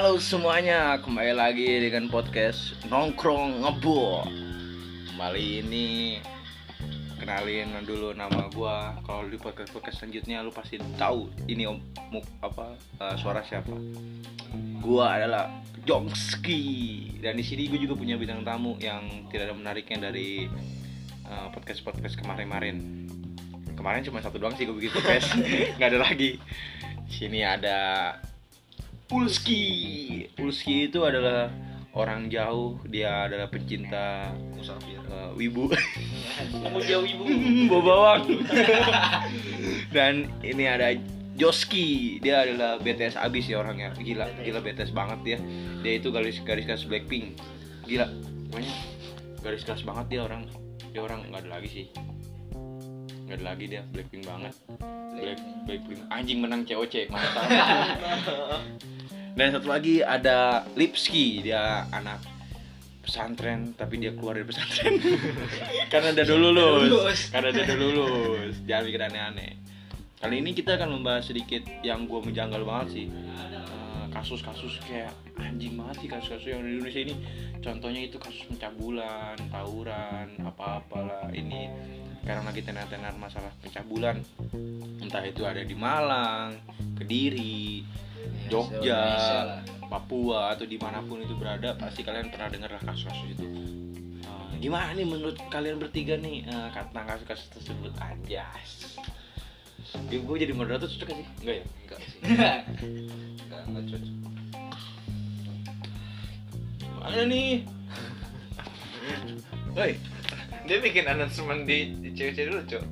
Halo semuanya, kembali lagi dengan podcast Nongkrong Ngebo. Kembali ini kenalin dulu nama gua. Kalau di podcast podcast selanjutnya lu pasti tahu ini om muk, apa eh, suara siapa. Gua adalah Jongski dan di sini gue juga punya bintang tamu yang tidak ada menariknya dari podcast podcast kemarin-kemarin. Kemarin cuma satu doang sih gue bikin podcast, nggak ada lagi. Sini ada Ulski. Ulski itu adalah orang jauh, dia adalah pecinta musafir. uh, wibu, kamu jauh ibu bawa bawang. Dan ini ada Joski, dia adalah BTS abis ya orangnya, gila, gila BTS banget dia. Dia itu garis garis keras Blackpink, gila, pokoknya garis keras banget dia orang, dia orang nggak ada lagi sih, nggak ada lagi dia Blackpink banget. Black, Blackpink. Anjing menang COC mantap. Dan satu lagi ada Lipski, dia anak pesantren tapi dia keluar dari pesantren. Karena udah dulu lulus. Karena udah lulus. Jangan mikir aneh-aneh. Kali ini kita akan membahas sedikit yang gue menjanggal banget sih. Eh, kasus-kasus kayak anjing banget sih kasus-kasus yang di Indonesia ini. Contohnya itu kasus pencabulan tawuran apa-apalah. Ini sekarang lagi tenar-tenar masalah pencabulan entah itu ada di Malang Kediri Jogja, Papua atau di mana pun itu berada pasti kalian pernah dengar lah kasus-kasus itu. Eh, gimana nih menurut kalian bertiga nih uh, tentang kasus-kasus tersebut anjas? Ya, gue jadi moderator cocok gak sih? Enggak ya? enggak sih enggak enggak cocok Mana nih? Woi, dia bikin announcement di, di cewek-cewek dulu cok.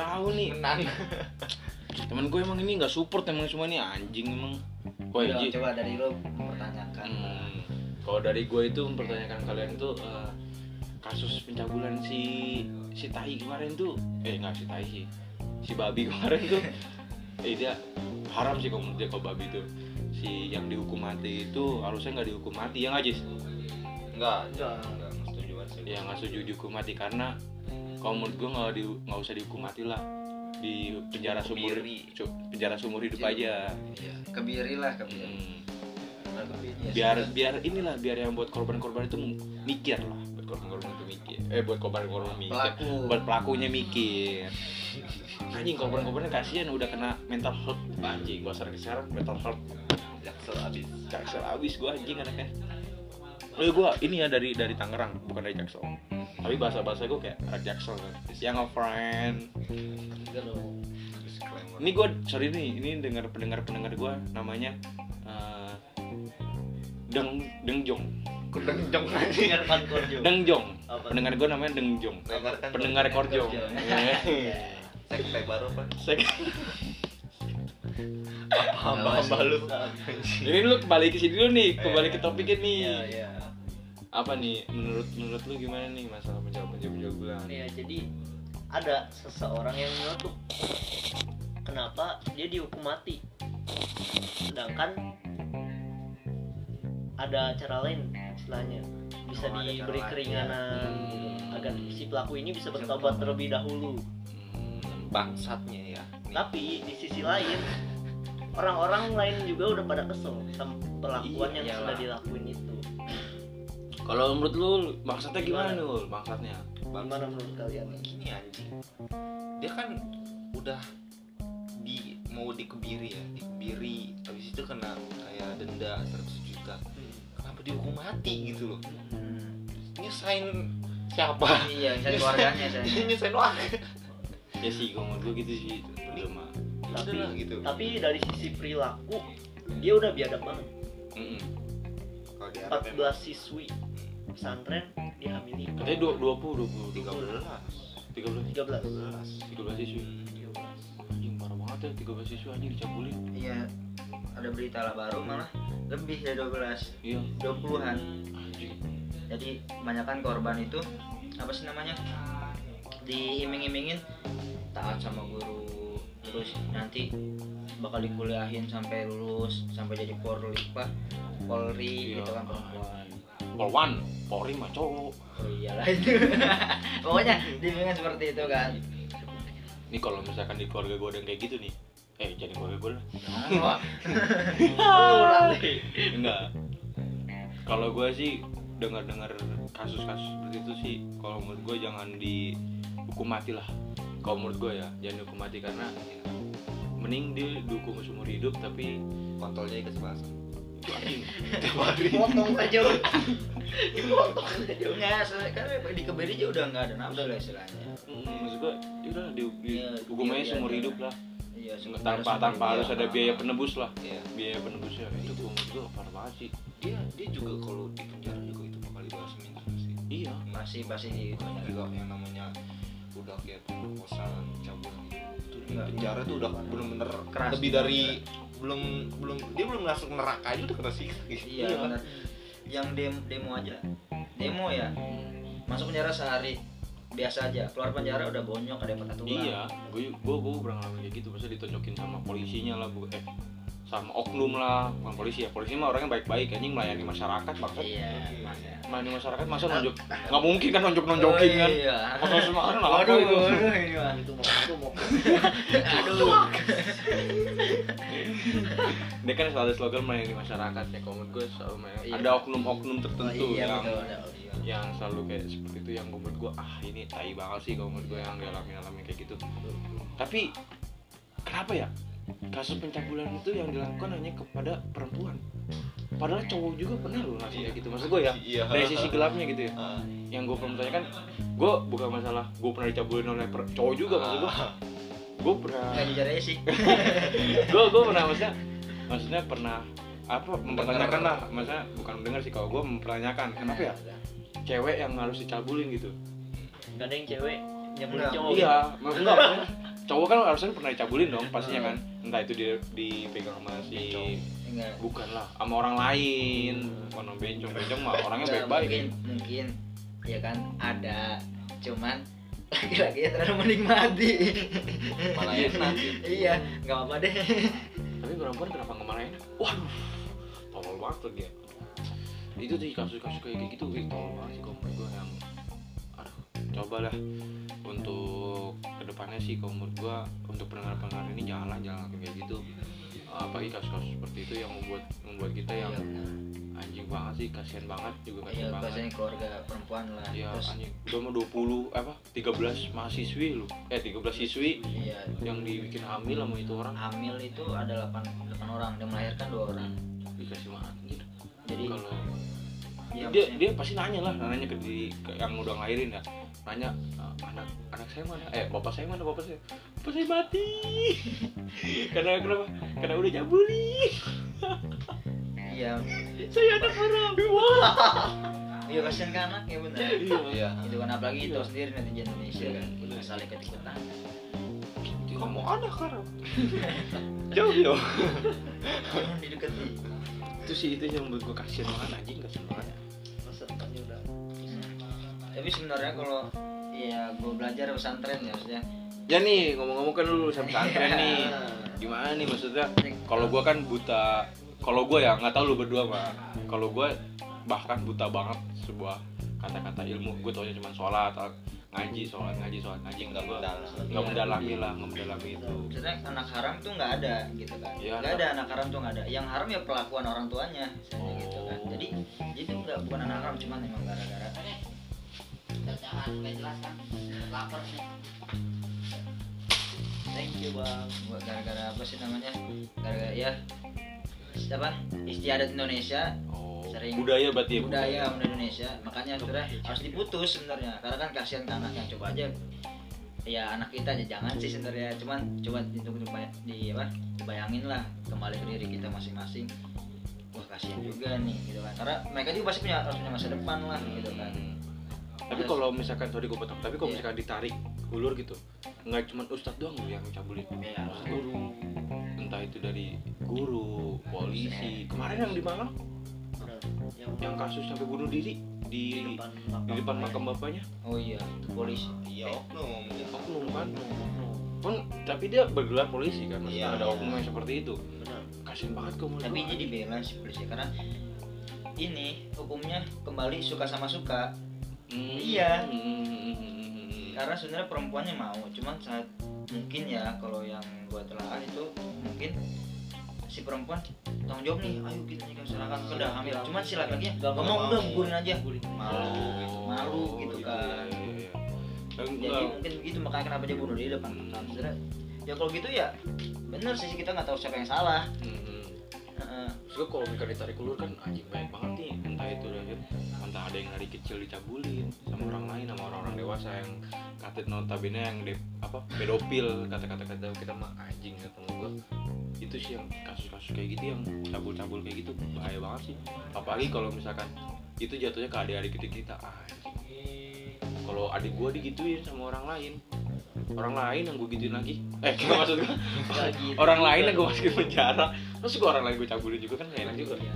Tahu nih. menang. Temen gue emang ini nggak support emang semua ini anjing emang. Woi, Coba, dari lo mempertanyakan. Hmm, kalau dari gue itu mempertanyakan kalian tuh eh, kasus pencabulan si si Tai kemarin tuh. Eh nggak si Tai sih si babi kemarin tuh. Eh dia haram sih kalau dia kalau babi tuh. Si yang dihukum mati itu harusnya nggak dihukum mati ya nggak Jis? enggak ya nggak setuju dihukum mati karena kalau menurut gue nggak di nggak usah dihukum mati lah. Di penjara sumur cu- penjara sumur hidup aja. Iya, kebiri lah kebiri. Hmm. Nah, kebiri. Ya, biar biar inilah biar yang buat korban-korban itu mikir lah. Buat korban-korban itu mikir. Eh buat korban-korban mikir. Pelaku. buat pelakunya mikir. Anjing korban-korbannya kasihan udah kena mental health. Anjing gua sering sekarang mental health. Jaksel abis jaksel abis gua anjing anaknya Oh gua ini ya dari dari Tangerang bukan dari Jaksel tapi bahasa bahasa gua kayak anak Jaksel kan yang a friend ini gua sorry nih ini dengar pendengar pendengar gua namanya eh, Deng Dengjong Dengarkan. Dengjong Apa? pendengar gue namanya Dengjong pendengar Korjong. Iya. sekte baru apa Sek- hamba hamba lu jadi lu kembali ke sini dulu nih kembali ke topiknya nih Iya, iya. Apa nih menurut menurut lu gimana nih masalah penjawab penjawab penjawab ya jadi ada seseorang yang menyeletuk kenapa dia dihukum mati? Sedangkan ada cara lain istilahnya. Bisa Oh, diberi keringanan gitu, agar si pelaku ini bisa bertobat terlebih dahulu. Bangsatnya ya. Tapi di sisi lain orang-orang lain juga udah pada kesel sama perlakuan yang Iyalah. sudah dilakuin itu kalau menurut lu maksudnya gimana Gimana? nul maksudnya? Gimana menurut kalian gini anjing. Dia kan udah di mau dikebiri ya dikebiri. Habis itu kena kayak denda 100 juta. Kenapa dihukum mati gitu loh? Hmm. nyusahin siapa? Iya, saya keluarganya saya. nyusahin warga. Ya sih kalau menurut gue gitu sih itu udah mah udah lah gitu. tapi dari sisi perilaku dia udah biadab banget. Di Arab 14 siswi pesantren dihamili katanya dua dua puluh dua puluh tiga belas. Tiga belas. 13 tiga belas. Siswi anjing parah banget ya tiga belas siswi anjing dicabulin. Iya. Ada berita lah baru malah lebih dari 12 iya. 20-an. anjing. Jadi kebanyakan korban itu apa sih namanya? Diiming-imingin taat sama guru. Terus nanti bakal dikuliahin sampai lulus sampai jadi polri apa polri Iya. gitu kan perempuan Polwan Polri mah cowok. Oh iyalah. Itu pokoknya diimingin seperti itu kan. Ini kalau misalkan di keluarga gue ada yang kayak gitu nih. Eh jadi gue gue Wak. enggak. Kalau gue sih dengar dengar kasus-kasus seperti itu sih kalau menurut gue jangan dihukum mati lah. Kalau menurut gue ya jangan dihukum mati karena mending dia dihukum seumur hidup tapi kontolnya sebelasan itu anjing tiap hari Potong aja. Dipotong aja. Nggak, karena di kebiri aja udah nggak ada nafsu lah istilahnya. Mm, maksud gue yaudah di, di Iya, hukum aja iya, seumur iya. hidup lah Iya, tanpa tanpa harus ada biaya penebus lah iya biaya penebusnya itu gue gue parah banget sih dia dia juga kalau di penjara juga itu bakal dibalas minta sih iya Masih pasti di banyak juga yang namanya udah kayak pemerkosaan cabulan gitu itu di Enggak. penjara tuh udah bener-bener Keras. lebih dari belum belum dia belum masuk neraka aja udah kena siksa gitu Iya, benar. Yang demo, demo aja. Demo ya. Masuk penjara sehari biasa aja. Keluar penjara udah bonyok ada patah tulang. Iya, gue gue gue pernah ngalamin kayak gitu, masa ditonjokin sama polisinya lah, bu, eh sama oknum lah, bukan polisi ya, polisi mah orangnya baik-baik, anjing melayani masyarakat, maksud Iya, Mas ya. melayani masyarakat masa nonjok, nggak mungkin kan nonjok nonjokin Oh, kan, Iya. foto semua kan apa Waduh, itu, ini mau itu mau. Aduh. dia kan selalu slogan melayani masyarakat ya, kalau menurut gue selalu. Iya. ada oknum-oknum tertentu iya, yang betul, betul. yang selalu kayak seperti itu yang menurut gue ah ini tai banget sih kalau menurut gue yang dialami alami kayak gitu tapi kenapa ya kasus pencabulan itu yang dilakukan hanya kepada perempuan. Padahal cowok juga pernah loh langsung kayak gitu. Maksud gue ya Iya. dari sisi gelapnya gitu ya. Ah, yang gue pernah tanyakan gue bukan masalah gue pernah dicabulin oleh per- cowok juga maksud gue ah. gue pernah Nggak dijaranya sih. gue gue pernah maksudnya maksudnya pernah apa mempertanyakan lah. Maksudnya bukan mendengar sih. Kalau gue mempertanyakan kenapa ya? Cewek yang harus dicabulin gitu. Gak ada yang cewek Enggak. cowok. iya maksudnya cowok kan harusnya pernah dicabulin dong pastinya kan. Entah itu dia dipegang sama si Enggak. bukan lah sama orang lain. Orang bencong bencong mah orangnya baik baik mungkin mungkin. Ya kan ada. Cuman laki-laki yang terlalu menikmati. Malah enak gitu. iya nggak apa-apa deh. Tapi perempuan kenapa ngemarahin waduh tolol banget tuh dia. Itu sih kasus-kasus kayak gitu ih tolol banget sih kalau gue yang cobalah untuk ke depannya sih kalau menurut gue untuk pendengar-pendengar ini janganlah jangan kayak gitu. Apalagi kasus-kasus seperti itu yang membuat membuat kita yang anjing banget sih kasihan banget juga Iya, kasihan banget. biasanya keluarga perempuan lah. ya Terus, anjing. Udah mau 20 apa 13 mahasiswi lu. Eh 13 siswi iya, yang dibikin hamil sama itu orang. Hamil itu ada 8, 8 orang. Dan melahirkan dua orang. dikasih banget gitu Jadi kalau ya, dia maksudnya- dia pasti nanya lah nanya ke, di, ke yang udah ngelahirin ya nanya "Eh, anak anak saya mana? Eh bapak saya mana? Bapak saya bapak saya mati. Karena kenapa? Karena udah jabuli iya, saya anak haram iya kasihan ke anak ya benar. Iya. Itu kan apalagi itu sendiri netizen Indonesia Iya, kan, benar. asal ikut ikutan. kamu anak haram jauh jauh. Jangan didekati. itu sih itu yang membuat gue kasihan banget anjing kasihan banget. udah Tapi sebenarnya kalau ya gue belajar pesantren ya maksudnya. Ya nih ngomong-ngomong kan lu sama pesantren nih. Gimana nih maksudnya? Kalau gua kan buta kalau gua ya nggak tahu lu berdua mah kalau gua bahkan buta banget sebuah kata-kata ilmu. Gue taunya cuma sholat ngaji sholat ngaji sholat ngaji. Nggak mendalam. nggak mendalami lah nggak mendalami itu. Maksudnya anak haram tuh nggak ada gitu kan? Iya, nggak ada anak haram tuh nggak ada. Yang haram ya perlakuan orang tuanya misalnya gitu kan. Oh. jadi jadi itu nggak bukan anak haram cuman memang gara-gara nggak jelas kan? Lapar nih thank you bang. Buat gara-gara apa sih namanya? Gara-gara ya. Siapa? Istiadat Indonesia. Oh Sering. budaya berarti ya budaya budaya Indonesia. Makanya akhirnya harus diputus sebenarnya. Karena kan kasihan ke anak yang coba aja. Ya anak kita aja. Jangan sih sebenarnya. Cuman coba untuk di apa dibayangin lah. Kembali ke diri kita masing-masing. Wah kasihan juga nih gitu kan. Karena mereka juga pasti punya harus punya masa depan lah gitu kan. Hmm. Tapi kalau misalkan sorry gue potong tapi kalau Iya. misalkan ditarik ulur gitu nggak cuma ustadz doang yang cabulin Iya. Maksud guru entah itu dari guru polisi kemarin yang di Malang benar yang yang kasus sampai bunuh diri di di depan di depan makam bapaknya. Oh iya polisi. Iya, oknum oknum kan. Pun tapi dia bergelar polisi kan maksudnya Iya. ada oknum yang seperti itu. Benar. Kasian banget kok menurut tapi jadi bela sih polisi karena ini hukumnya kembali suka sama suka Hmm. iya. Hmm. karena sebenarnya perempuannya mau cuman saat mungkin ya kalau yang gua telah itu mungkin si perempuan tanggung jawab nih ayo kita nikah silakan udah hamil cuman si laki-lakinya Gak ngomong mau. udah gugurin aja malu gitu malu gitu iya, kan iya, iya. Dan jadi enggak, mungkin begitu makanya kenapa dia bunuh diri depan kan sebenarnya ya kalau gitu ya bener sih kita nggak tahu siapa yang salah hmm. Terus gua kalau misalnya ditarik ulur kan anjing banyak banget nih entah itu dari entah ada yang dari kecil dicabulin sama orang lain sama orang-orang dewasa yang kata notabene yang de, apa pedofil kata-kata kata kita mah anjing ketemu gua. Itu sih yang kasus-kasus kayak gitu yang cabul-cabul kayak gitu bahaya banget sih. Apalagi kalau misalkan itu jatuhnya ke adik-adik kita kita anjing. Kalau adik gua digituin sama orang lain orang lain yang gue gituin lagi. Eh nggak maksud gua. Nggak gitu orang lain yang gue masukin penjara. Terus gue orang lain gue cabulin juga kan gak enak juga. Iya.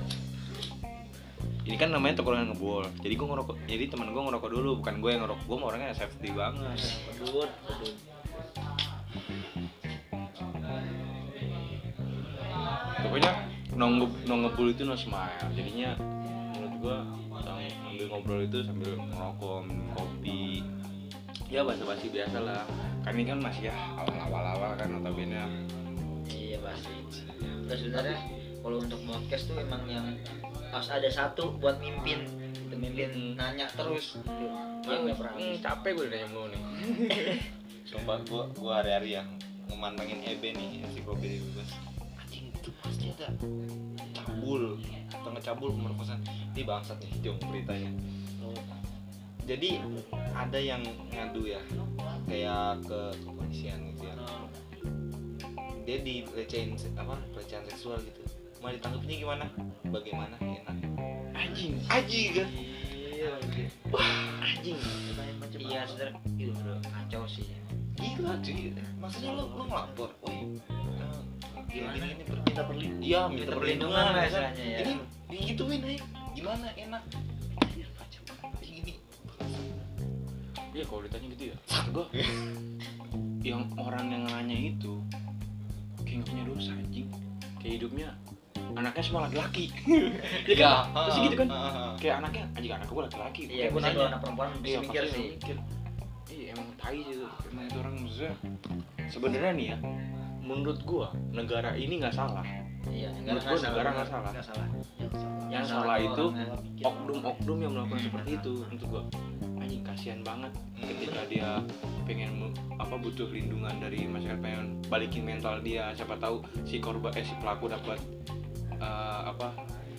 ini kan namanya tongkrongan ngebol jadi gue ngerokok jadi teman gue ngerokok dulu bukan gue yang ngerokok. Gue mah orangnya safety banget. Pedut, pokoknya nonggep nongebul itu no smile. Jadinya menurut gue sambil ngobrol itu sambil ngerokok minum kopi ya basa-basi biasa lah kan ini kan masih ya awal-awal kan notabene. Iya pasti. Terus sebenarnya kalau untuk podcast tuh emang yang harus ada satu buat mimpin. Itu mimpin nanya terus. Dia nggak pernah. Hmm, capek gue nanya mulu nih. Sumpah gua gua hari-hari yang memandangin Ebe nih ensiklopedia bebas. Anjing itu pasti ada. Cabul. Atau ngecabul pemerkosaan. Ini bangsat nih jong beritanya. Jadi ada yang ngadu ya kayak ke kepolisian gitu ya. Dia dilecehin apa pelecehan seksual gitu. Mau ditanggapinya gimana? Bagaimana? Enak. anjing anjing kan Iya, anjing iya sebenarnya itu udah kacau sih Gila cuy. Maksudnya lu lu ngelapor. Woi. eh, Gimana? Ber- minta perlindungan. Iya, minta perlindungan lah ya kan? istilahnya ya. Ini digituin aja. Gimana enak? Iya kalau ditanya gitu ya. Gue yang orang yang nanya itu kayak nggak punya dosa anjing. Kayak hidupnya anaknya semua laki-laki. Ya kan? Pasti gitu kan? kayak anaknya anjing anak gue laki-laki. Iya bisa nanya. anak perempuan bisa Iya, mikir sih. mikir. Iya emang tai sih. Emang itu orang maksudnya sebenarnya nih ya menurut gua negara ini nggak salah. Iya Menurut gua negara nggak salah. nggak salah. Yang Yang salah tuh itu oknum-oknum yang melakukan seperti itu untuk gua anjing kasihan banget ketika dia pengen apa butuh lindungan dari masyarakat pengen balikin mental dia siapa tahu si korban eh si pelaku dapat eh, apa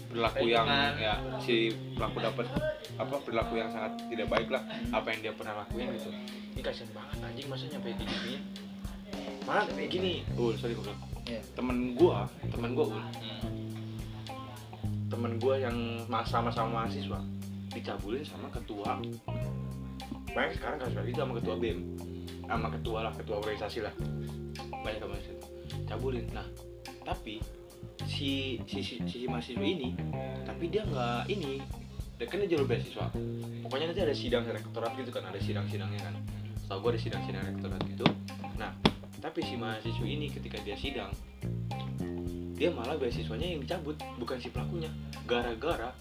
perilaku yang ya si pelaku dapat apa perilaku yang sangat tidak baik lah apa yang dia pernah lakuin gitu. Ini kasihan banget anjing masa nyampe kayak gini? Malah kayak gini. Oh sorry gue bilang. Iya. temen gua temen gua Ul, temen gua yang mas- sama-sama mahasiswa dicabulin sama ketua. Banyak sekarang kasus gitu sama ketua BEM sama ketua lah ketua organisasi lah. Banyak situ cabulin nah tapi si si si, si mahasiswa ini tapi dia nggak ini dia kan dia jalur beasiswa. Pokoknya nanti ada sidang rektorat gitu kan ada sidang-sidangnya kan. Setahu gua ada sidang-sidang rektorat gitu. Nah tapi si mahasiswa ini ketika dia sidang dia malah beasiswanya yang dicabut bukan si pelakunya. Gara-gara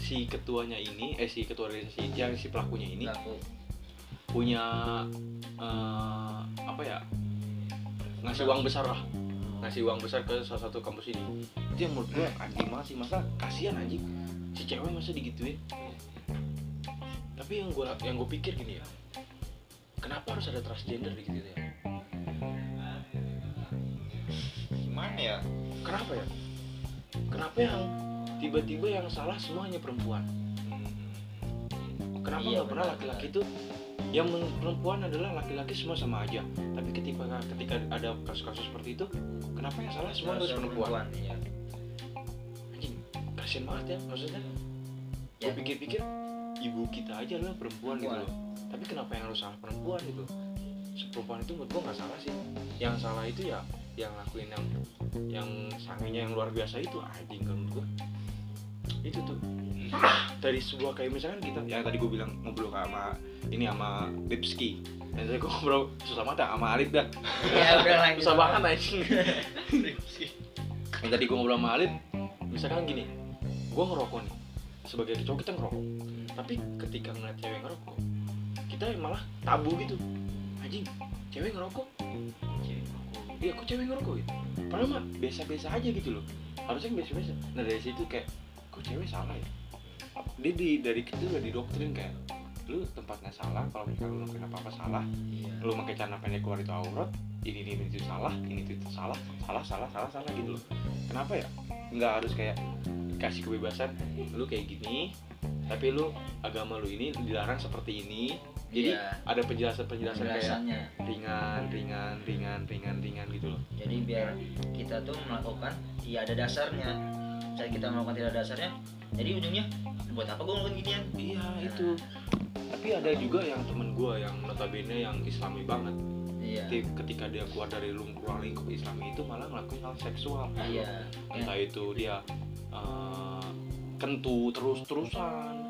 si ketuanya ini eh si ketua organisasi yang si pelakunya ini Pelaku. punya eh, apa ya ngasih uang besar lah. Ngasih uang besar ke salah satu kampus ini. Itu yang menurut gue anjing banget sih masa kasihan anjing. Si cewek masa digituin? Tapi yang gue yang gue pikir gini ya kenapa harus ada transgender di gitu ya? Gimana ya? kenapa ya? Kenapa yang tiba-tiba yang salah semuanya perempuan. Kenapa Iya, nggak pernah benar, laki-laki tuh? Yang perempuan adalah laki-laki semua sama aja. Tapi ketika ketika ada kasus-kasus seperti itu kenapa yang salah semua harus perempuan? iya. anjing kasian banget ya maksudnya. Ya. gue pikir-pikir ibu kita aja lah perempuan, gitu Perempuan. loh. Tapi kenapa yang harus salah perempuan gitu? Perempuan itu menurut gue nggak salah sih. Yang salah itu ya yang lakuin yang yang sangenya yang luar biasa itu anjing menurut gue itu tuh. Dari sebuah kayak misalkan kita yang tadi gue bilang ngobrol sama ini sama Lipski dan tadi gue ngobrol susah banget ya sama Alif dah. Ya susah banget anjing. Yang tadi gue ngobrol sama Alif misalkan gini gue ngerokok nih. Sebagai cowok kita ngerokok. Tapi ketika ngeliat cewek ngerokok kita kita malah tabu gitu. Anjing cewek ngerokok. Iya kok cewek ngerokok gitu? Padahal mah biasa-biasa aja gitu loh. Harusnya biasa-biasa. Nah dari situ kayak kok cewek salah ya? Dia di dari kecil udah didoktrin kayak lu tempatnya salah kalau misalnya lu kenapa apa salah. Iya. Lu pakai celana pendek keluar itu aurat ini ini itu salah ini itu, salah salah salah salah salah gitu loh. Kenapa ya? Nggak harus kayak kasih kebebasan lu kayak gini tapi lu agama lu ini dilarang seperti ini. Jadi Iya. ada penjelasan penjelasan kayak ringan ringan ringan ringan ringan gitu loh. Jadi biar kita tuh melakukan ya ada dasarnya saat kita melakukan tidak dasarnya jadi ujungnya buat apa gue ngelakuin ginian? Iya itu. Tapi ada juga yang temen gue yang notabene yang islami banget. Iya. Ketika- dia keluar dari ruang lingkup islami itu malah ngelakuin hal seksual. Iya. Entah itu dia eh, kentu terus terusan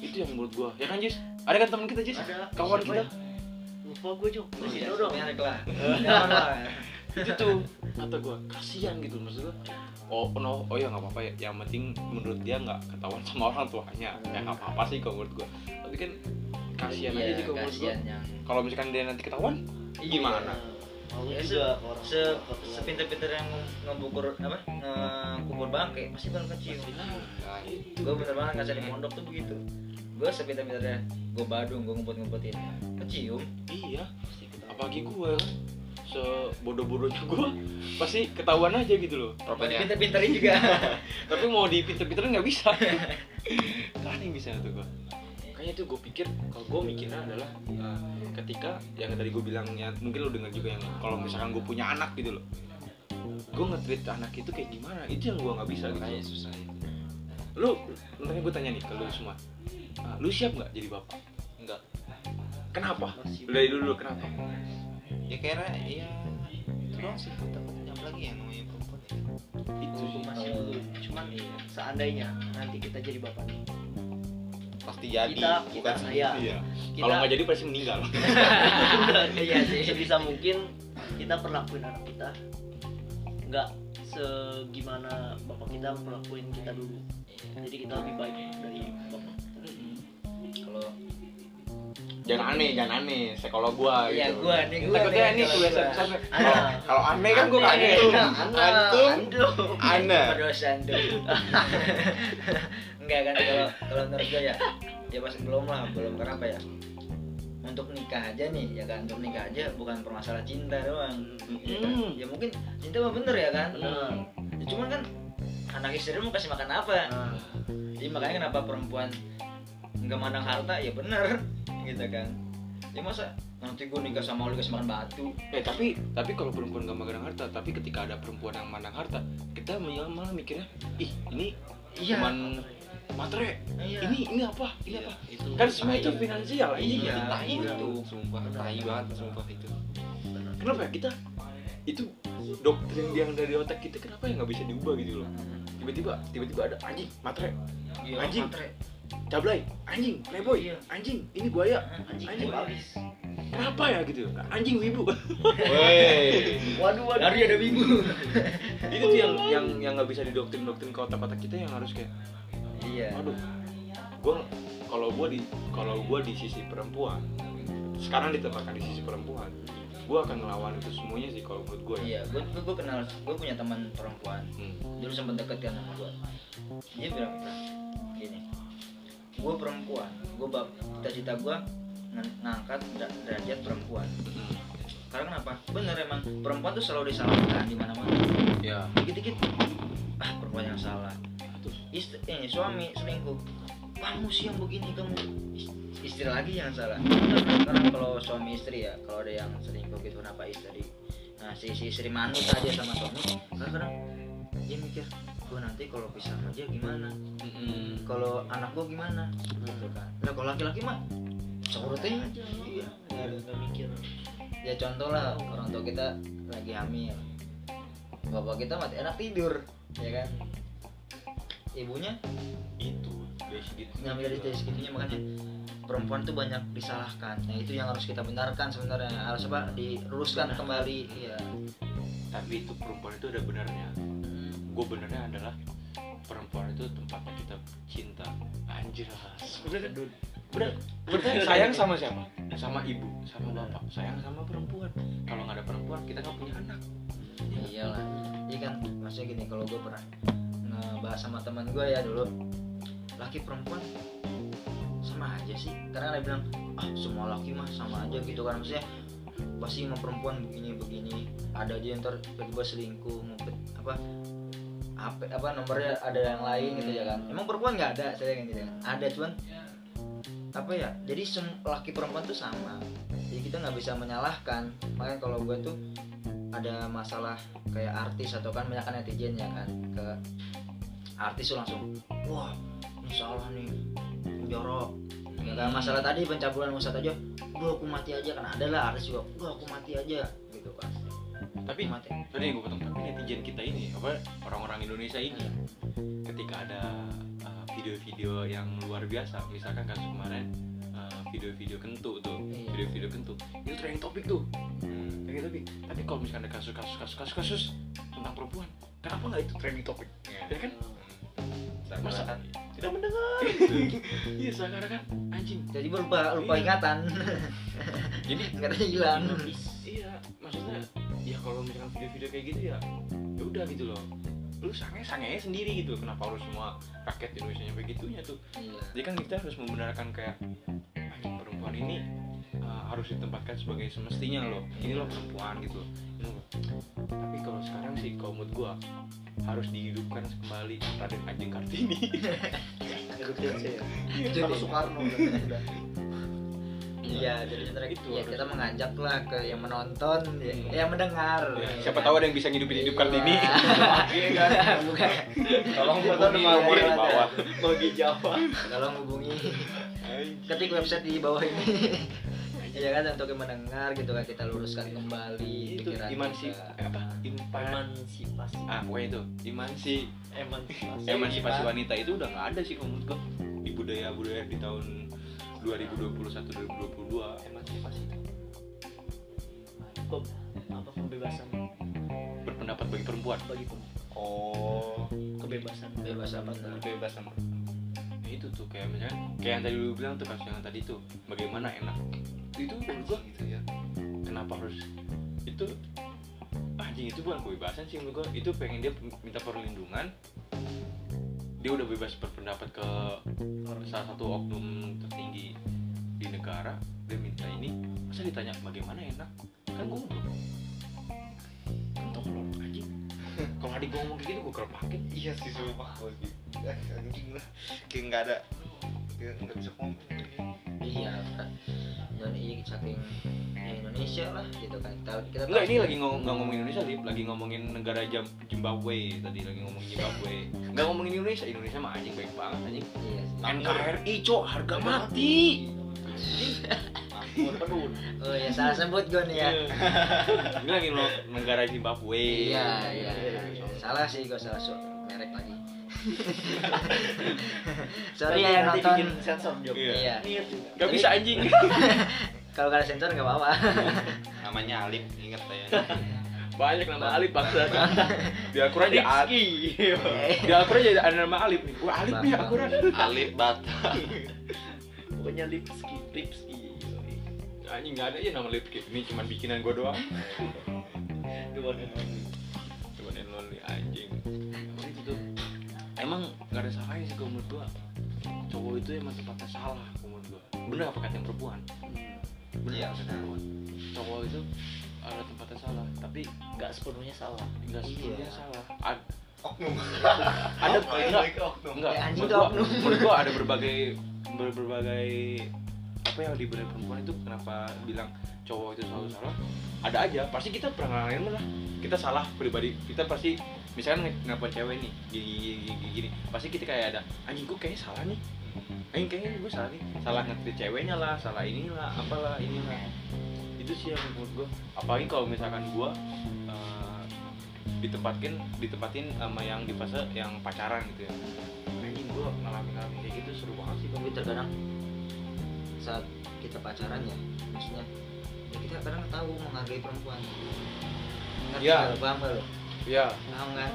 itu yang menurut gua. Ya kan Jis? Ada kan teman kita Jis? Ada. kawan kita? Lupa gue cok kasih Iya, tau dong. Merek lah. Itu tuh kata gua kasihan gitu maksud gua oh no. Oh ya nggak apa-apa ya. Yang penting menurut dia nggak ketahuan sama orang tuanya. Ya nggak apa-apa sih kalau menurut gua. Tapi kan kasihan aja Iya, sih kalau menurut gua. kasihan yang kalau misalkan dia nanti ketahuan gimana? Mau Ya, se ke sepinter-pinter yang ngebukur apa? Ngekubur bangke pasti bakal kecium. Nah itu gue bener banget ngajar di pondok tuh begitu. Gue sepinter-pinternya gue badung gue ngumpet-ngumpetin. Kecium? Iya. Apalagi gua. kan sebodoh-bodohnya gua pasti ketahuan aja gitu loh. Pinter-pinterin juga. Tapi mau dipinter-pinterin nggak bisa. Kan yang bisa tuh gua. Kayaknya tuh gue pikir kalau gue mikirnya adalah uh, ketika yang tadi gue bilang ya mungkin lo dengar juga yang kalau misalkan gue punya anak gitu loh. Gue nge-treat anak itu kayak gimana? Itu yang gue nggak bisa gitu. Makanya susah itu lu makanya gue tanya nih ke lu semua. Uh, lu siap nggak jadi bapak? Enggak kenapa? Dari dulu kenapa ya kira ya itu doang sih takutnya apalagi yang namanya perempuan ya. itu sih masih belum. Cuman seandainya nanti kita jadi bapak nih. Pasti jadi Kita- bukan kita- iya. iya kita kalau nggak jadi pasti meninggal. Iya sih. Sebisa mungkin kita perlakuin anak kita. Nggak segimana bapak kita perlakuin kita dulu. Jadi kita lebih baik dari bapak. Kalau jangan aneh jangan aneh. Sekolah gua Iya, gitu. gua nih, gua takutnya nih, gua. pesantren. kalau aneh. kan gua kaget Antum. antum Ana berdosa tuh enggak kan kalau kalau menurut gue ya. Ya masih belum lah belum kenapa ya? Untuk nikah aja nih ya kan? Untuk nikah aja bukan permasalahan cinta doang. Ya, kan? Hmm. ya mungkin cinta mah bener ya kan? Bener. ya, cuman kan anak istri mau kasih makan apa? Nah, jadi makanya kenapa perempuan nggak mandang harta ya bener gitu kan. Ya masa nanti gue nikah sama lu kasih makan batu? Eh tapi tapi kalau perempuan nggak mandang harta tapi ketika ada perempuan yang mandang harta kita malah mikirnya ih ini iya. cuman materi iya. Ini ini apa? Ini apa? Itu kan semua itu finansial Iya, itu tai itu. itu. Sumpah tai banget sumpah itu. Kenapa ya? Kita itu doktrin yang dari otak kita kenapa ya nggak bisa diubah gitu loh? Tiba-tiba tiba-tiba ada anjing materi Iya, Anjing. matre. Cablay anjing playboy Iya. anjing ini buaya anjing Anjing. habis kenapa ya gitu anjing wibu Woi waduh waduh Dari ada minggu. itu tuh yang yang yang nggak bisa didoktrin doktrin ke otak-otak kita yang harus kayak iya. aduh gua kalau gua di kalau gua di sisi perempuan sekarang ditempatkan di sisi perempuan gua akan ngelawan itu semuanya sih kalau menurut gua ya Iya, gue gue kenal, gue punya teman perempuan. Hmm. Dulu sempat deket kan sama gue. Dia bilang gini, gue perempuan, gue bab cita-cita gue ng- ngangkat dera- derajat perempuan. Hmm. Karena kenapa? Bener emang perempuan tuh selalu disalahkan di mana-mana. ya Dikit-dikit, ah perempuan yang salah. Istri, eh, suami selingkuh. Kamu sih yang begini kamu. Is- Istri lagi yang salah. Karena kalau suami istri ya, kalau ada yang selingkuh gitu kenapa istri? Nah si, si istri manut aja sama suami. Kadang-kadang dia mikir, gue nanti kalau pisah sama dia gimana? Hmm. Kalau anak gue gimana? Gitu kan. Nah kalau laki-laki mah sekurutnya iya. Nggak ada nggak mikir. Ya contoh lah orang tua kita lagi hamil. Bapak kita mati enak tidur ya kan? Ibunya? Itu ngambil dari dari segitunya makanya perempuan tuh banyak disalahkan. Nah itu yang harus kita benarkan sebenarnya. Harus apa? Diluruskan kembali iya. Tapi itu perempuan itu ada benarnya. Hmm. Gue benernya adalah perempuan itu tempatnya kita cinta. Anjir bener bener bener sayang sama siapa? Sama ibu sama bapak. Sayang sama perempuan. Kalau nggak ada perempuan kita nggak punya anak. Ya iyalah. Iya kan? Maksudnya gini kalau gue pernah ngebahas sama teman gue ya dulu laki perempuan sama aja sih. Karena dia bilang ah semua laki mah sama aja gitu kan. Maksudnya pasti sama perempuan begini begini. Ada aja yang tiba-tiba selingkuh ngumpet apa apa apa nomornya ada yang lain gitu ya kan? Emang perempuan nggak ada saya gitu kan ada cuman apa ya? Jadi laki perempuan tuh sama. Jadi kita nggak bisa menyalahkan. Makanya kalau gue tuh ada masalah kayak artis atau kan banyak netizen ya kan? Ke artis tuh langsung wah ini salah nih. Jorok. Ya kan? Masalah tadi pencabulan Ustad aja udah aku mati aja. Kan ada lah artis juga udah aku mati aja. Gitu kan tapi mati tadi gue potong tapi netizen kita ini apa orang-orang Indonesia ini ketika ada uh, video-video yang luar biasa misalkan kasus kemarin uh, video-video kentu tuh Iya. video-video kentu itu trending topik tuh. Trending topik tapi kalau misalkan ada kasus-kasus kasus-kasus kasus tentang perempuan kenapa nggak itu trending topik ya kan? Masa kan tidak mendengar? Iya sekarang kan anjing. Jadi lupa lupa Iya. ingatan. Jadi ingatannya hilang. Iya maksudnya ya kalau misalkan video-video kayak gitu ya ya udah gitu loh. Lu sange sange sendiri gitu kenapa harus semua rakyat Indonesia nyampe gitunya tuh? Iya. Jadi kan kita harus membenarkan kayak anjing perempuan ini uh, harus ditempatkan sebagai semestinya loh. Ini loh perempuan gitu. Loh. tapi kalau sekarang sih kalau menurut gua harus dihidupkan kembali Raden Ajeng Kartini. Sama Soekarno udah. Iya jadi sebenarnya Itu ya kita mengajak lah ke yang menonton ya, Hmm. yang mendengar. Ya, siapa tahu ada yang bisa ngidupin hidup Kartini Iya. bukan. Tolong hubungi nomornya di bawah. bagi Jawa. Tolong hubungi. Ketik website di bawah ini. Ya kan untuk yang mendengar gitu kan kita luruskan kembali itu pikiran iman sih kita. apa? Impan emansipasi ah pokoknya itu. Iman sih emansipasi emansipasi wanita itu udah nggak ada sih menurut gua. Di budaya budaya di tahun 2021 2022 emansipasi Pem- apa pembebasan berpendapat bagi perempuan? Bagi pem- oh. Kebebasan. Bebas apa sama Ya itu tuh kayak misalkan kayak yang tadi lu bilang tuh kasus yang tadi tuh bagaimana enak? Itu menurut gua gitu ya. Kenapa harus itu anjing itu bukan kebebasan sih menurut gua. Itu pengen dia minta perlindungan dia udah bebas berpendapat ke salah satu oknum tertinggi di negara. Dia minta ini masa ditanya bagaimana enak? Kan goblok kan tolol anjing? Kalau adik gua ngomong kayak gitu gua kerpakin iya sih sumpah. Gitu anjing lah. Kayak nggak ada kayak nggak bisa ngomong iya dan ini saking ya Indonesia lah gitu kan kita kita Enggak, tahu- ini lagi ngomong nggak ngomongin Indonesia, Lip. Lagi ngomongin negara Jam Zimbabwe tadi lagi ngomongin Zimbabwe. Enggak ngomongin Indonesia. Indonesia mah anjing baik banget anjing. iya sih. NKRI, Cok, harga mati. oh ya salah sebut gue nih ya Ini lagi lo negara Zimbabwe. iya iya salah sih gue salah so merek lagi sorry ya yang Nanti nonton bikin sensor Jok Iya. iya Gak bisa anjing. kalau gak ada sensor nggak apa-apa namanya Alip inget ya Banyak nama Alip bangsa. Di Al-Quran aja Alip. Di Al-Quran aja ada nama Alip nih. Wah, Alip nih Al-Quran. Alip Bata pokoknya lipski lipski Anjing enggak ada ya nama Lipki. Ini cuma bikinan gua doang. the one and only Cuma yang lonely anjing. Emang gak ada salahnya sih kalau menurut gua. Cowok itu emang tempatnya salah kalau menurut gua. Bener apa kata yang perempuan? Bener Iya, apa kata yang perempuan? Cowok itu ada tempatnya salah, tapi nggak sepenuhnya salah nggak sepenuhnya Iya. salah. Ad- oknum ada Balik enggak oknum enggak Ya, anjing menurut tuh gua, oknum. menurut gua ada berbagai ber- berbagai apa yang diberi perempuan itu kenapa bilang cowok itu selalu salah ada aja. Pasti kita pernah ngalamin lah. Kita salah pribadi. Kita pasti misalkan nelfon cewek nih gini, gini, gini, pasti kita kayak ada anjing gua kayaknya salah nih. Anjing kayaknya gue salah nih. Salah ngerti ceweknya lah salah inilah apalah inilah. Itu sih yang menurut gue apalagi kalau misalkan gue eh, ditempatin ditempatin sama yang di fase yang pacaran gitu ya. Anjing gue ngalamin ngalamin kayak gitu seru banget sih. Tapi terkadang saat kita pacaran ya maksudnya ya kita kadang tahu menghargai perempuan. Ngerti Iya. nggak? Lo? paham gak lo ya. Paham kan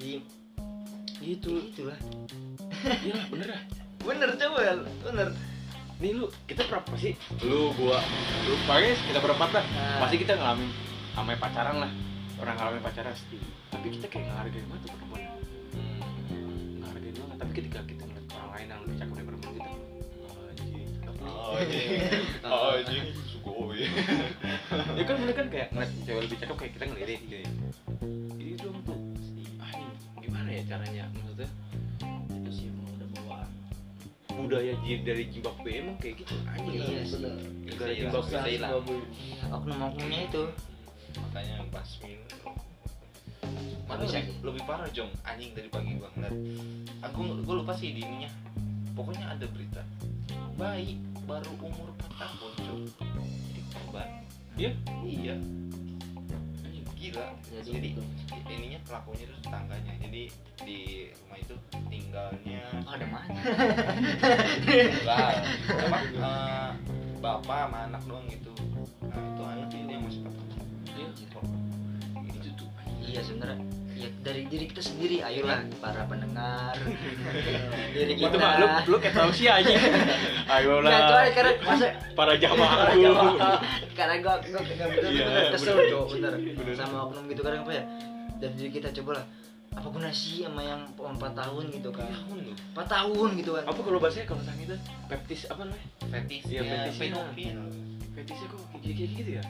jadi gitu. Itulah. Iya bener ya. Bener coba bener. Nih lu kita berapa sih? Lu gua. Lu pokoknya kita berempat lah. Nah. pasti kita ngalamin sama pacaran lah. Orang ngalamin pacaran pasti. Tapi kita kayak nggak hargain banget tuh perempuan. Nggak hargain banget. Tapi ketika kita ngeliat orang lain yang lebih cakep dari perempuan kita anjing anjing anjing sugoi ya kan mereka kan kayak ngeliat cewek lebih cakep kayak kita ngelirik gitu ya. Jadi dong tuh anjing gimana ya caranya? Maksudnya itu sih emang udah bawaan budaya dari Zimbabwe emang kayak gitu. Anjing. Iya sih. negara Bisa Zimbabwe hilang, bisa hilang. oknum-oknumnya itu. Makanya basmin Tapi Malah sih- lebih, lebih parah jong. Anjing dari pagi gua ngeliat. Aku gua lupa sih di ininya. Pokoknya ada berita. Bayi baru umur 4 tahun Jong. Korban Iya? iya. Gila. Jadi jadi, gitu. ininya pelakunya itu tetangganya. Jadi di rumah itu tinggalnya oh, ada mana? Enggak. Apa? Eh, bapak sama anak doang gitu. Nah itu anak ini yang masih tahun Iya. itu tuh. Iya sebenarnya ya dari diri kita sendiri ayolah para pendengar. Diri itu kita. Mah lu lu kayak tahu sih aja. Ayolah Nggak, soalnya karena masa para jamaahku karena gua gua gak bener Iya, bener kesel bener. cowok bener. Bener. sama oknum gitu kadang apa ya dan diri kita coba lah apa guna sih sama yang 4 tahun gitu kan? Tahun loh. 4 tahun gitu kan. Apa kalau bahasanya kalau sang itu peptis apa namanya? Fetisnya Iya, fetisnya. pedofil fetisnya kok gitu, kayak gitu ya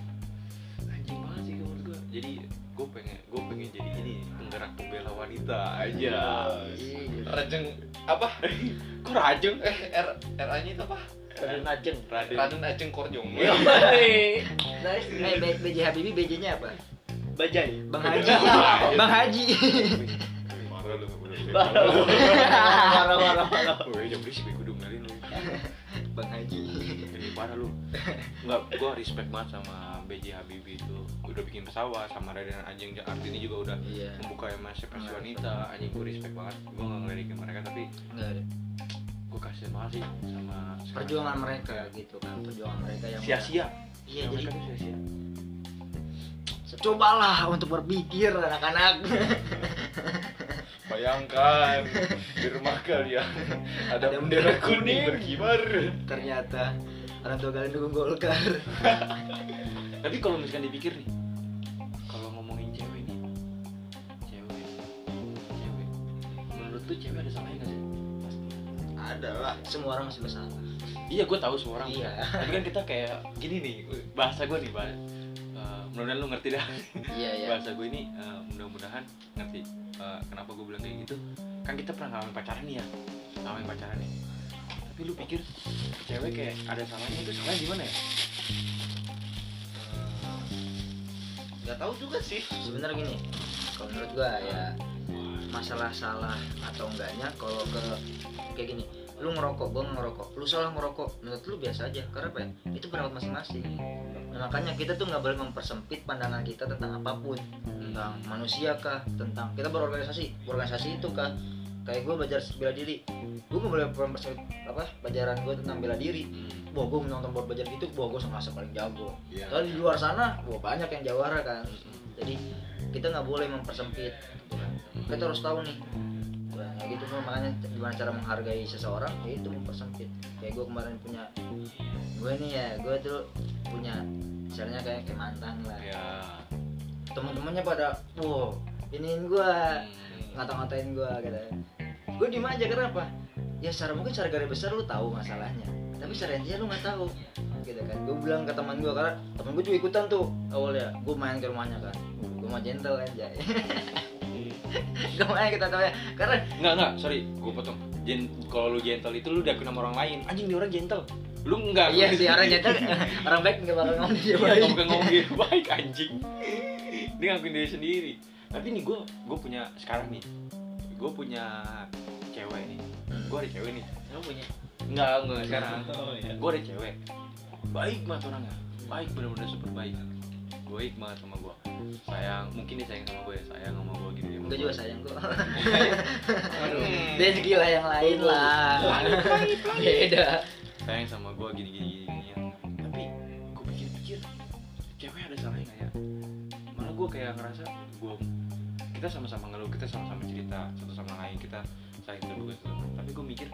jadi gue pengen gue pengen jadi ini penggerak pembela wanita aja. Rajeng apa? Kok rajeng? Eh R R nya itu apa? Raden Ajeng. Raden. Raden Ajeng Korjong. Nice. Eh, B- BJ Habibie BJ-nya apa? Bajai. Bang Haji. Bang Haji. marah lu Marah marah marah. Woi, jam berisik Bang Haji. Ini parah lu. Enggak, gua respect banget sama BJ Habibie itu. Udah bikin pesawat sama Raden Anjing Artini juga udah Iya. membuka emansipasi wanita. Anjing gue respect banget. Gua enggak ngelidikin mereka tapi Enggak ada. gue kasihan banget sih sama. Perjuangan mereka gitu kan, perjuangan mereka yang sia-sia. Iya, jadi sia-sia. cobalah untuk berpikir anak-anak. bayangkan di rumah kalian ada Ada bendera bendera kuning kuning. berkibar Ternyata orang tua kalian dukung Golkar. Tapi kalau misalkan dipikir nih, kalau ngomongin cewek nih, cewek, cewek, menurut tuh cewek ada salahnya nggak sih? ada lah Semua orang masih bersalah. Iya, gue tahu semua orang. Iya. Tapi kan kita kayak gini nih, bahasa gue nih, bahasa. Mudah-mudahan lu ngerti dah. Iya, iya. Bahasa gue ini uh, mudah-mudahan ngerti. Uh, kenapa gue bilang kayak gitu? Kan kita pernah ngalamin pacaran nih ya, ngalamin pacaran nih. Tapi lu pikir cewek kayak ada salahnya itu salahnya gimana ya? nggak tahu juga sih Sebenarnya gini, kalau menurut gua ya masalah salah atau enggaknya kalau ke kayak gini lu ngerokok gua nggak ngerokok. Lu salah ngerokok menurut lu biasa aja. Karena apa ya? Itu pendapat masing-masing. Nah, makanya kita tuh nggak boleh mempersempit pandangan kita tentang apa pun. Tentang manusia kah? Tentang kita berorganisasi. Berorganisasi itu kah? Kayak gue belajar bela diri. Gue nggak boleh mempersempit apa pelajaran gue tentang bela diri. Wah gue menonton buat belajar gitu wah gue ngerasa paling jago. Iya. Soalnya di luar sana wah banyak yang jawara kan. Jadi kita nggak boleh mempersempit. Kita harus tahu nih Kayak gitu tuh makanya gimana cara menghargai seseorang? Ya itu mempersempit kayak gue kemarin punya gue nih ya gue tuh punya misalnya kayak kayak mantan lah. Ya. teman-temannya pada wow iniin gue ngata-ngatain gue gitu gue diem aja kenapa? Ya secara mungkin secara garis besar lu tahu masalahnya tapi secara intinya lu nggak tahu. Gitu kan. Gue bilang ke teman gue karena teman gue juga ikutan tuh awalnya. Gue main ke rumahnya kan. Gue mah gentle aja main kita tahu ya karena Enggak, enggak, sorry, gue potong. Gen kalau lu gentle itu lu diakuin sama orang lain. Anjing dia orang gentle. Lu enggak. iya sih orang gentle orang baik nggak bakal ngomong dia Iya, baik nggak bukan ngomong dia baik anjing. Dia ngakuin diri sendiri. Tapi nih gue gue punya sekarang nih. Gue punya cewek nih. Gue ada cewek nih. lu punya Enggak, enggak sekarang. Gue ada cewek. Baik banget orangnya. Baik bener-bener super baik. Baik banget sama gue. Sayang, mungkin dia sayang sama gue ya. Sayang sama gue gini. gue juga sayang kok dia gila yang lain lah beda sayang sama gue gini gini gini, gini ya. tapi gue pikir-pikir cewek ada salahnya nggak ya malah gue kayak ngerasa gue kita sama-sama ngeluh kita sama-sama cerita satu sama lain kita saling terbuka tapi gue mikir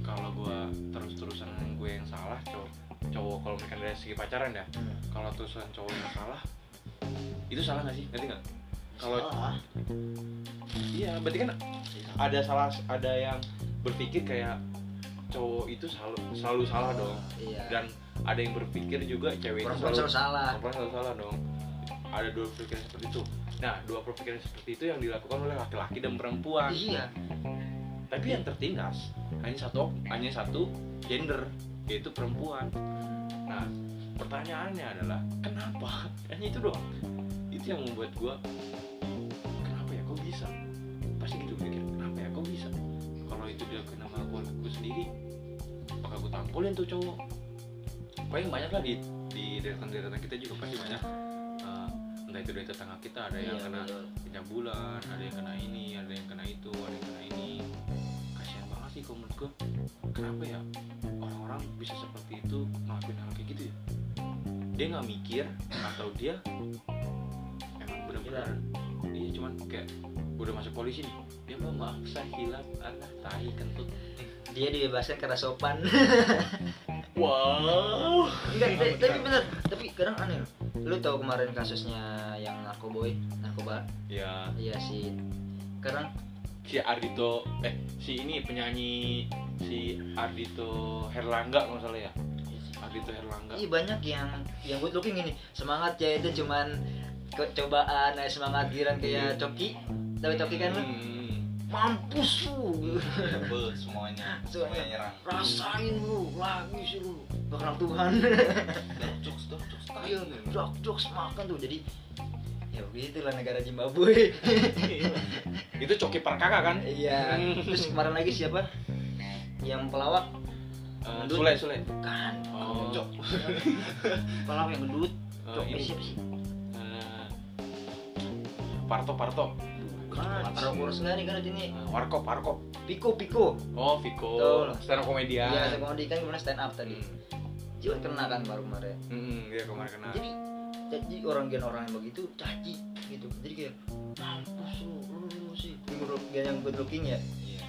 kalau gue terus-terusan gue yang salah cowok cowok kalau mereka dari segi pacaran ya Hmm. kalau terusan cowok yang salah itu salah nggak sih? Ngerti nggak? Kalau iya berarti kan ada salah ada yang berpikir kayak cowok itu selalu selalu salah dong. Iya. Dan ada yang berpikir juga cewek itu perempuan selalu salah. selalu salah dong. Ada dua pikiran seperti itu. Nah dua pikiran seperti itu yang dilakukan oleh laki-laki dan perempuan. Iya. Tapi yang tertindas hanya satu hanya satu gender yaitu perempuan. Nah pertanyaannya adalah kenapa? Hanya itu doang. Itu yang membuat gua kenapa ya kok bisa? Pasti gitu mikir kenapa ya kok bisa? Kalau itu dia kena sama gua gua sendiri apakah gua tampolin tuh cowok? Paling banyak lah di di deretan-deretan kita juga pasti banyak. Eh, entah itu dari tetangga kita ada yang Iya, kena pencabulan ada yang kena ini ada yang kena itu ada yang kena ini sih kalau menurut gue kenapa ya orang-orang bisa seperti itu ngelakuin hal kayak gitu ya? Dia nggak mikir atau dia emang benar-benar iya cuman kayak udah masuk polisi nih dia mau maaf saya anak tai kentut. Dia dibebaskan karena sopan. Wow. Enggak tapi, tapi bener tapi kadang aneh lu tahu kemarin kasusnya yang narkoboy narkoba? Ya iya sih. Kadang si Ardito eh si ini penyanyi si Ardito Herlangga kalau salah ya. Ardito Herlangga. Iya banyak yang yang good looking ini. Semangat ya itu cuman cobaan eh, semangat giran kayak coki. Tapi coki kan lu? Hmm. mampus lu. Be, semuanya. Semuanya. Nyerang. Rasain lu lagi sih lu. Bakal Tuhan. Dark jokes dark jokes. Iya jok jok makan tuh. Jadi ya begitulah negara Zimbabwe. Itu Coki Parkaka kan? Iya. Terus kemarin lagi siapa? Yang pelawak? Eh, Gendut. Sule Sule. Kan oh Cok. pelawak yang gendut. Eh, cok ini. siapa sih? Eh, Parto Parto. Kan taruh kurus sekali kan di sini. Eh, Warkop Warkop. Piko Piko oh Betul. stand up komedian iya saya komedi kan kemarin stand up tadi Jiwa kena kan baru kemarin. Hmm, dia kemarin kena. Jadi jadi orang gen orang yang begitu caci gitu. Jadi kayak mampus lu lu, lu sih. Menurut gen yang good looking ya. Iya.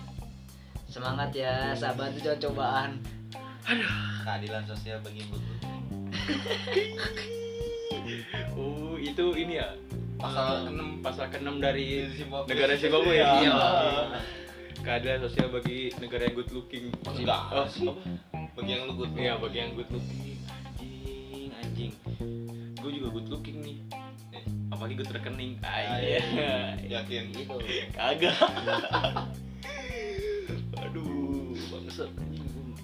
Semangat ya sahabat itu jangan cobaan. Keadilan sosial bagi butuh oh itu ini ya Pasal keenam. pasal keenam dari Zimbabwe. negara Zimbabwe ya? Iya. keadilan sosial bagi negara yang good looking. Enggak. oh, bagi yang lu good Iya bagi yang good looking gue juga good looking nih. Eh. apalagi good rekening Ah, iya. yakin. Gitu. Kagak. Aduh bangsat.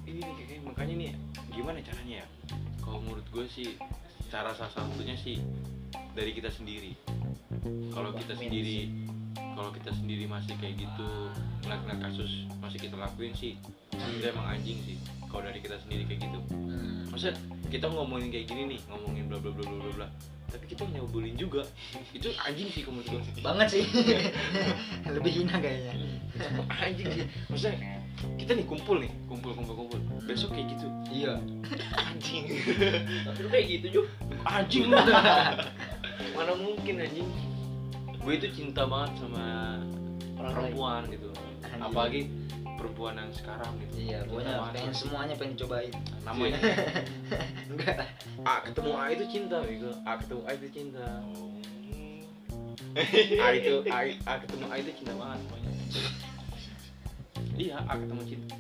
Ini nih makanya nih gimana caranya ya? Kalau menurut gue sih cara salah satunya sih dari kita sendiri. Kalau kita sendiri kalau kita sendiri masih kayak gitu ngeliat-ngeliat kasus masih kita lakuin sih itu emang anjing sih kalau dari kita sendiri kayak gitu. Maksudnya kita ngomongin kayak gini nih ngomongin bla bla bla bla bla. Bla tapi kita nyebulin juga. Itu anjing sih menurut gue banget sih. Lebih hina kayaknya. Anjing sih. Maksudnya kita nih kumpul nih kumpul kumpul kumpul. Besok kayak gitu. Iya. Anjing. Tapi lu kayak gitu juga. anjing. Mana mungkin anjing. Gue itu cinta banget sama perempuan gitu. Anjing. apalagi perempuan yang sekarang gitu. Iya pokoknya pengen sama- semuanya pengen cobain. Namanya enggak. A ketemu A itu cinta gitu A ketemu A itu cinta. Oh. A itu A, A ketemu A itu cinta banget pokoknya. Iya A ketemu cinta.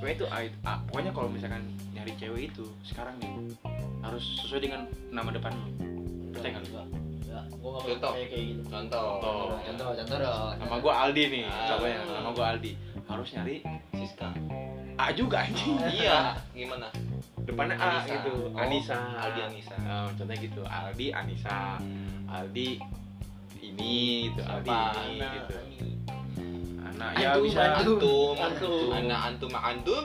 Pokoknya itu A, A pokoknya kalau misalkan nyari cewek itu sekarang nih harus sesuai dengan nama depan lu percaya nggak ya Gua gak pernah kayak kayak gitu. contoh. Contoh. contoh contoh dong. Nama gua Aldi nih Ah. contohnya. Nama gua Aldi. Harus nyari Siska. A juga anjing. Iya. Gimana? Depannya A Anissa. gitu. Oh, Anissa. Aldi Anissa. Oh, contohnya gitu. Aldi Anissa. Aldi ini gitu. Aldi Siapa? ini Anak. gitu. anak ya Antum, bisa. antum. antum. Anak antum antum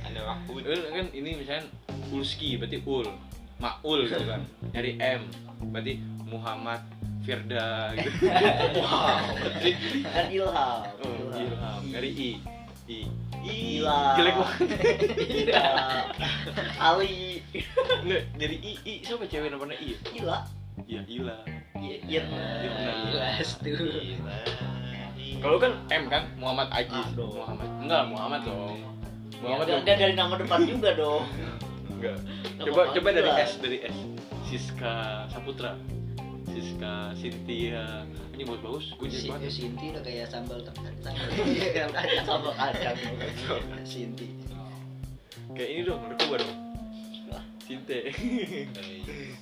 anak aku Ul kan ini misalnya Ulski berarti ul. Maul gitu kan. Nyari M. Berarti Muhammad Firda gitu wow kan ilham oh, Ilham nyari I I I Ilham. jelek banget. Ali Nggak, dari I I siapa cewek namanya I Ila Iya Ila Iya Irna. jelas tuh Ilahi Kalau kan M kan Muhammad Ajis. Ah. Muhammad. Enggak, Muhammad dong. Muhammad Enggak dong. dari nama depan juga dong. Enggak. Coba coba dari S dari S. Siska Saputra. Siska Cynthia. Ini buat bagus. Gue jadi banget. Sinti udah kayak sambal sambal kacang sambal kacang Sinti Kayak ini dong, narkoba dong. Cinte.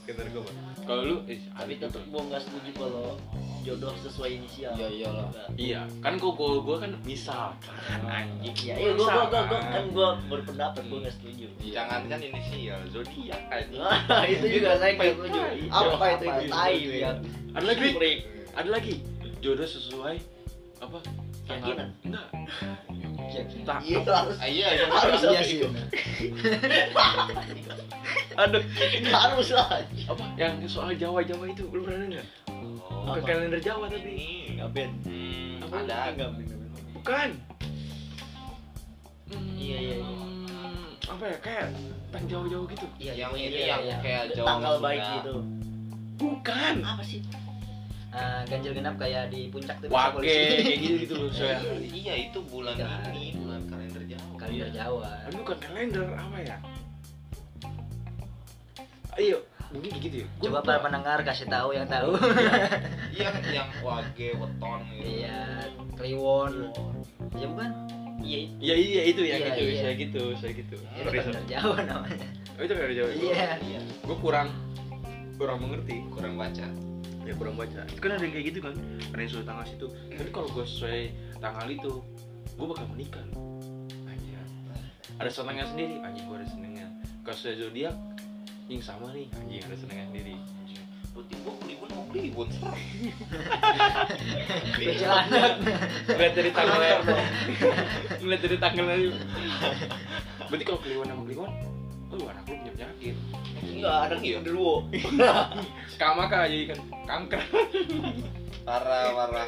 Kayak narkoba. Kalau lu eh Tapi tetap gua nggak setuju kalau jodoh sesuai inisial. Iya, iyalah. Iya, kan gua gua, gua kan misal kan anjing. Iya, iya gua, gua, gua, gua, kan gua berpendapat gua nggak setuju. Jangan kan inisial zodiak aja. Wah, itu juga saya nggak setuju. Apa itu itu itu? tai Iya. men. Ada lagi. Ada lagi. Jodoh sesuai apa? Keyakinan. Enggak. Yakin. Tak. Iya harus iya, itu harus Iya sih Aduh. harus lah. Apa? Yang soal Jawa-Jawa itu lu pernah enggak? Oh, Bukan Apa? kalender Jawa tapi. Nggak ben. Hmm, Apa? ada. Nggak ben. Bukan. Hmm, Iya, iya, iya. Apa ya? Kayak tang Jawa-Jawa gitu. Iya Yang iya, ini iya, yang iya. kayak Jawa Tanggal baik gitu. Bukan. Apa sih? Ah, ganjil genap kayak di puncak tuh Wake kayak gitu gitu loh saya. Iya, itu bulan Iya. ini, bulan kalender Jawa. kalender Jawa Tapi bukan kalender apa ya? Ayo, mungkin kayak gitu ya. Coba para pendengar kasih tahu yang tahu Iya, yang wage, weton gitu. iya Kliwon ya bukan Iya. Iya iya itu ya Iya, gitu, iya. saya gitu, saya gitu. itu kalender. Jawa namanya Oh itu kalender Jawa. iya Iya. Gue kurang kurang mengerti. Kurang baca. Ya kurang baca. Itu kan ada yang kayak gitu kan. Ada yang sesuai tanggal situ. Tapi kalau gue sesuai tanggal itu, gue bakal menikah. Ada senangnya sendiri. Anjing gue ada senangnya. Kalau sesuai zodiak, yang sama nih. Anjing ada senangnya sendiri. Berarti gua kelibun mau kelibun serem. Perjalanan. Ngeliat dari tanggalnya. Ngeliat dari tanggalnya. Berarti kalau kliwon sama kliwon, oh anak lu punya Enggak ada Iya. dulu. Kama kah jadi kan kanker. Parah, parah.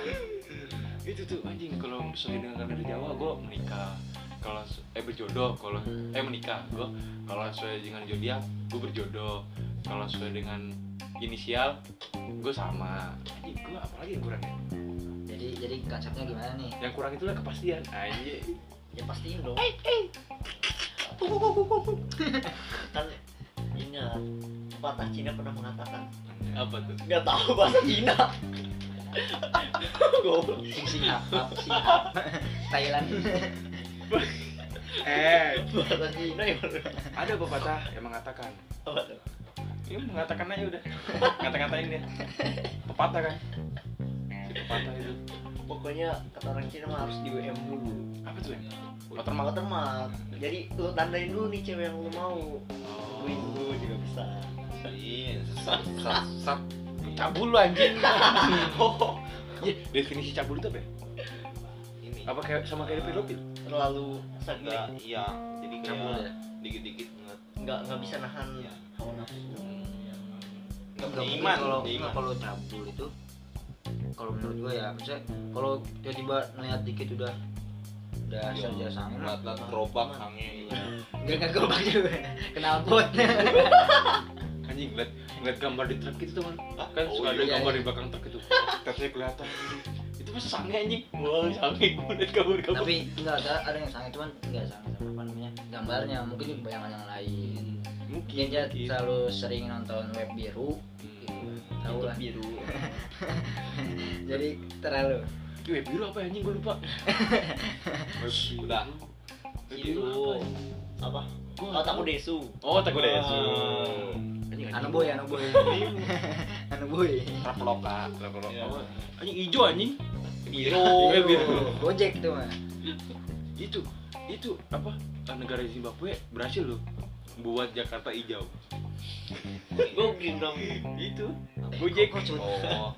itu tuh anjing kalau sesuai dengan kalender Jawa gue menikah kalau eh berjodoh kalau eh menikah gue kalau sesuai dengan zodiak gue berjodoh kalau sesuai dengan inisial gue sama anjing gue apalagi yang kurang ya jadi jadi konsepnya gimana nih yang kurang itulah kepastian anjing Ya pastiin dong. kan ingat pepatah Cina pernah mengatakan. Apa tuh? Nggak tahu bahasa Cina. Goblok. sing sing up Thailand. Eh. Bahasa Cina ya. ada pepatah yang mengatakan. Apa tuh? ini mengatakan aja udah. Ngata-ngatain dia. Pepatah kan? Si pepatah itu Pokoknya kata orang Cina mah harus di WM dulu. apa tuh ya watermark Watermark. Jadi lu tandain dulu nih cewek yang lu mau. oh. Win dulu juga bisa. Iya, sesat, sesat. cabul lu anjing Iya, definisi cabul itu apa ya? Ini. Apa kayak sama kayak pedofil? Terlalu Enggak, iya. Jadi cabul kayak ya dikit-dikit banget. nggak nggak bisa nahan Iya. hawa nafsu. Punya iman. kalau cabul itu kalau menurut gue ya misalnya kalau tiba-tiba ngeliat dikit udah udah Iya. saja sange mah Lat-lat gerobak gitu. enggak enggak gerobak juga. Kenal pot Anjing, ngeliat, ngeliat gambar di truk gitu teman Kan Oh, suka ada iya, gambar iya. di belakang truk itu. Tetenya kelihatan. Itu pas sange anjing. Wah, sange. Gue liat gambar-gambar. Tapi enggak ada ada yang sange cuman enggak sange sama apa namanya gambarnya. Mungkin bayangan yang lain. Mungkin, mungkin. dia selalu sering nonton web biru. Tahu lah biru. jadi terlalu web biru apa ya, anjing gue lupa. Udah. Biru Itu apa ya? Oh, nggak taku tahu. desu. Oh, takut Ah. Anjing, anu anjing boy anu boy anu boy Traveloka. Anjing hijau anjing Biru. Iya, biru. gojek tuh mah itu itu apa negara Zimbabwe berhasil loh buat Jakarta hijau. Gue green dong. itu Gojek Oh.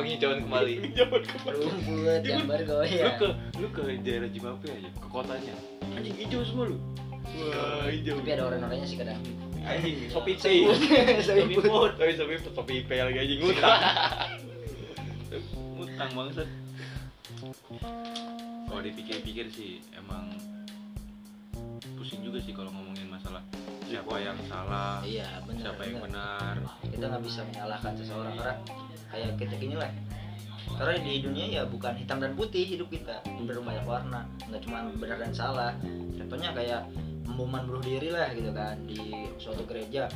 Penghijauan kembali. Jaman kemarin rumput gambar lu ke lu ke daerah Zimbabwe aja ke kotanya. Anjing hijau semua lu. Wah hijau. Tapi ada orang-orangnya sih kadang. Anjing sopi teh Sopi food. Tapi sopi sopi pe lagi anjing ngutang. Ngutang bangsat kalau dipikir-pikir sih emang pusing juga sih kalau ngomongin masalah siapa yang salah iya benar siapa yang benar. kita nggak bisa menyalahkan seseorang karena kayak kita gini lah. Karena di dunia ya bukan hitam dan putih hidup kita berbanyak warna nggak cuma benar dan salah. Contohnya kayak pemboman bunuh diri lah gitu kan di suatu gereja.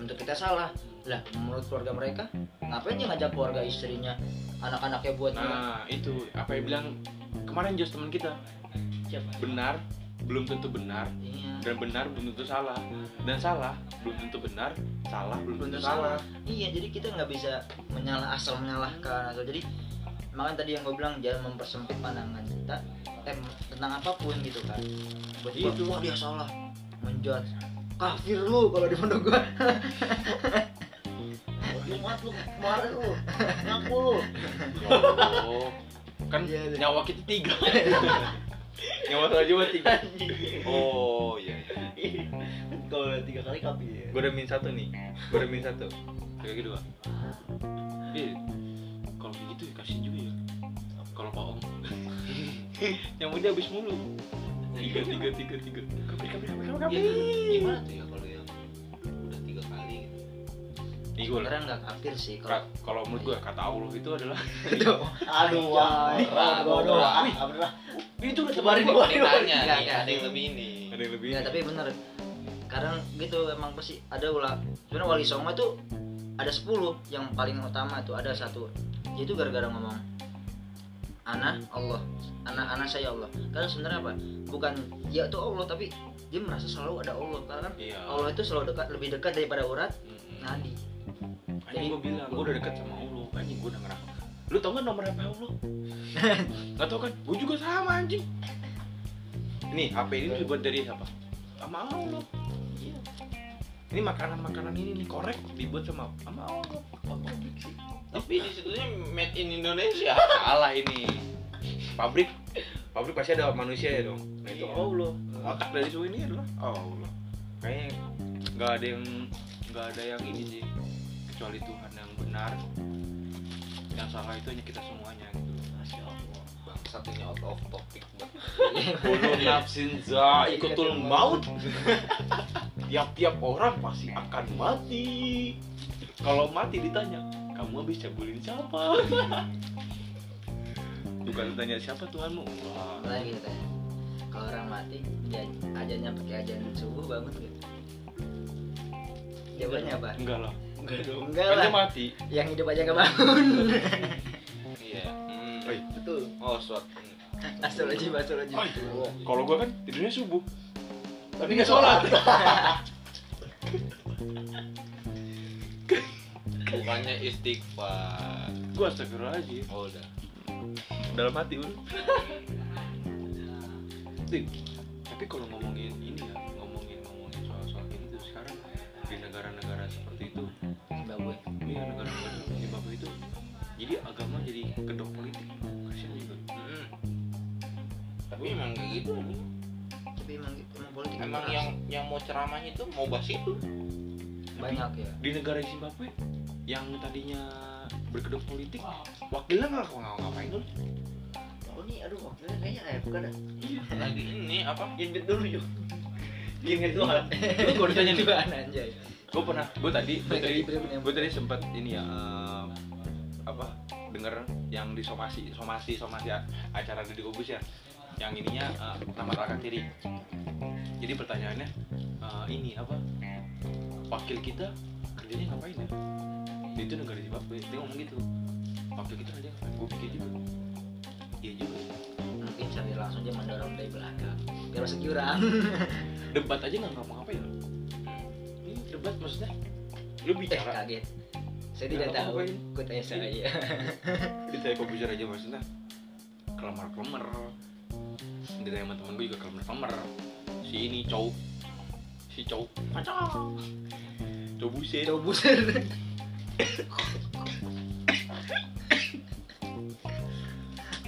Untuk kita salah. Lah menurut keluarga mereka ngapain dia ngajak keluarga istrinya anak-anaknya buat nah itu. Apa yang bilang kemarin Jos teman kita. Siapa? Benar belum tentu benar. Iya. Dan benar belum tentu salah. Dan salah belum tentu benar salah belum tentu Tentu salah. Iya jadi kita nggak bisa menyalah asal menyalahkan atau jadi makanya tadi yang gue bilang jangan mempersempit pandangan kita eh, tentang apa pun gitu kan. Buat Itu. wah dia salah menjudge. Kafir lu kalau di pondok gua. Lu mat lu kemarin lu ngaku lu. Oh kan Iya, iya. nyawa kita tiga nyawa saya cuma tiga. Oh iya iya. kalau udah tiga kali kapi ya. Gue udah min satu nih. Gue udah min satu. Yang kedua eh kalau kayak gitu ya kasih juga ya. Kalau pak om. Yang muda habis mulu. Tiga tiga tiga tiga. Kabur kabur kabur kabur Iya, gimana tuh ya kalau yang nih gue sebenarnya nggak kafir sih kalau Ka- kalau menurut gue kata Allah itu adalah aduh wah aduh aduh ah bener itu udah Sebarin teman dua. gua. ini tanya Enggak, nih enggak. ada yang lebih ini. Ada yang lebih ya tapi bener. Kadang gitu emang pasti ada ulah. Sebenarnya wali songo itu ada 10 yang paling utama tuh ada satu. Itu gara-gara ngomong anak Allah anak anak saya Allah. Karena sebenarnya apa? Bukan dia tuh Allah tapi dia merasa selalu ada Allah. Karena kan iya. Allah itu selalu dekat lebih dekat daripada urat. Mm-mm. nadi anjing gue bilang gue udah dekat sama Allah anjing gue udah ngerasa lu tau gak nomor HP Allah nggak tau kan? Gue juga sama anjing. Ini HP ini dibuat dari apa? Sama Allah. Iya. ini makanan makanan ini nih korek dibuat sama sama Allah. Pabrik sih tapi di situnya made in Indonesia. Salah ini. Pabrik. Pabrik pasti ada manusia ya dong. Nah itu Iya. Allah. otak dari semua ini adalah Allah. Kayaknya nggak ada yang nggak ada yang ini sih kecuali Tuhan yang benar yang salah itu hanya kita semuanya gitu Masya Allah bangsat ini out of topic banget Kullu nafsin za'iqatul maut. Tiap-tiap orang pasti akan mati. Kalau mati ditanya, kamu habis cabulin siapa? Bukan ditanya siapa Tuhanmu. Wah. mulai gitu tanya kalau orang mati dia ajannya pakai ajan subuh bangun gitu jawabannya apa Enggak lah. Enggak dong enggak Kan dia lah mati. yang hidup aja nggak bangun iya hmm. Oi. betul oh suat aja asal aja Oi. Kalau gua kan tidurnya subuh. Tapi nggak sholat. bukannya istighfar gua astagfirullahaladzim. oh udah Dalam hati udah. Tuh, Tapi kalau ngomongin ini ya, itu Zimbabwe Iya negara-negara Zimbabwe itu. Jadi agama jadi kedok politik. Kasian juga. Hmm. tapi emang kayak gitu tapi emang emang politik emang yang yang mau ceramahnya itu mau bahas itu. Banyak ya. di negara Zimbabwe yang tadinya berkedok politik wakilnya nggak nggak ngapain dulu. Oh ini aduh wakilnya kayaknya AFK dah lagi ini apa? Invite dulu yuk. Ingat Tuhan. Lu gua ditanya nih. Tuhan anjay. Gue pernah gue tadi gue tadi gue tadi sempat ini ya eh, apa denger yang di somasi somasi somasi acara di Kubus ya yang ininya eh, nama raka kiri jadi pertanyaannya eh, ini apa wakil kita kerjanya ngapain ya? Dia itu negara Zimbabwe dia ngomong gitu. Wakil kita kerja ngapain? Gue pikir juga. Iya juga. Mungkin sambil langsung dia mendorong dari belakang. Biar masuk jurang. debat aja nggak ngomong apa ya debat maksudnya lu eh bicara kaget. Saya tidak tahu. apa-apain. Kut tanya saya. ditanya kok bicara aja maksudnya kelemar kelemar ditanya sama temen gue juga kelemar kelemar si ini cowok si cowok macam cowok buset Coba buser.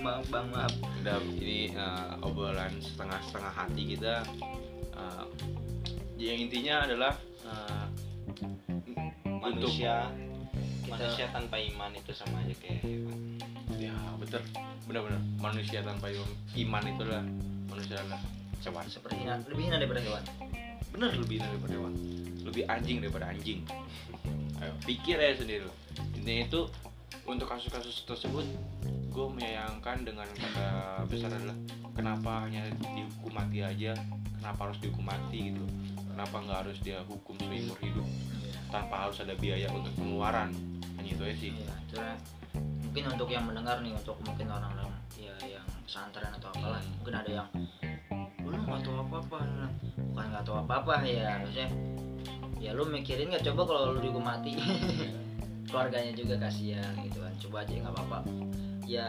maaf bang maaf. udah ini eh, obrolan setengah setengah hati kita Eh, yang intinya adalah eh, untuk manusia. Kita- manusia tanpa iman itu sama aja kayak hewan. Ya betul. Benar-benar. Manusia tanpa iman itu adalah manusia adalah hewan. Seperti hina, lebih hina daripada hewan. bener lebih daripada hewan. Lebih anjing daripada anjing. Ayo pikir aja sendiri lo intinya itu untuk kasus-kasus tersebut gue menyayangkan dengan kata besar adalah kenapa hanya dihukum mati aja? Kenapa harus dihukum mati gitu kenapa nggak harus dia hukum seumur hidup? Tanpa harus ada biaya untuk pengeluaran. Hanya itu aja sih. Iya, itulah. mungkin untuk yang mendengar nih untuk mungkin orang-orang ya yang pesantren atau apalah mungkin ada yang "Oh, lu nggak tahu apa-apa Nah, bukan nggak tahu apa-apa ya maksudnya ya lu mikirin nggak? Coba kalau lu dihukum mati. Keluarganya juga kasihan gitu kan coba aja nggak apa-apa. Ya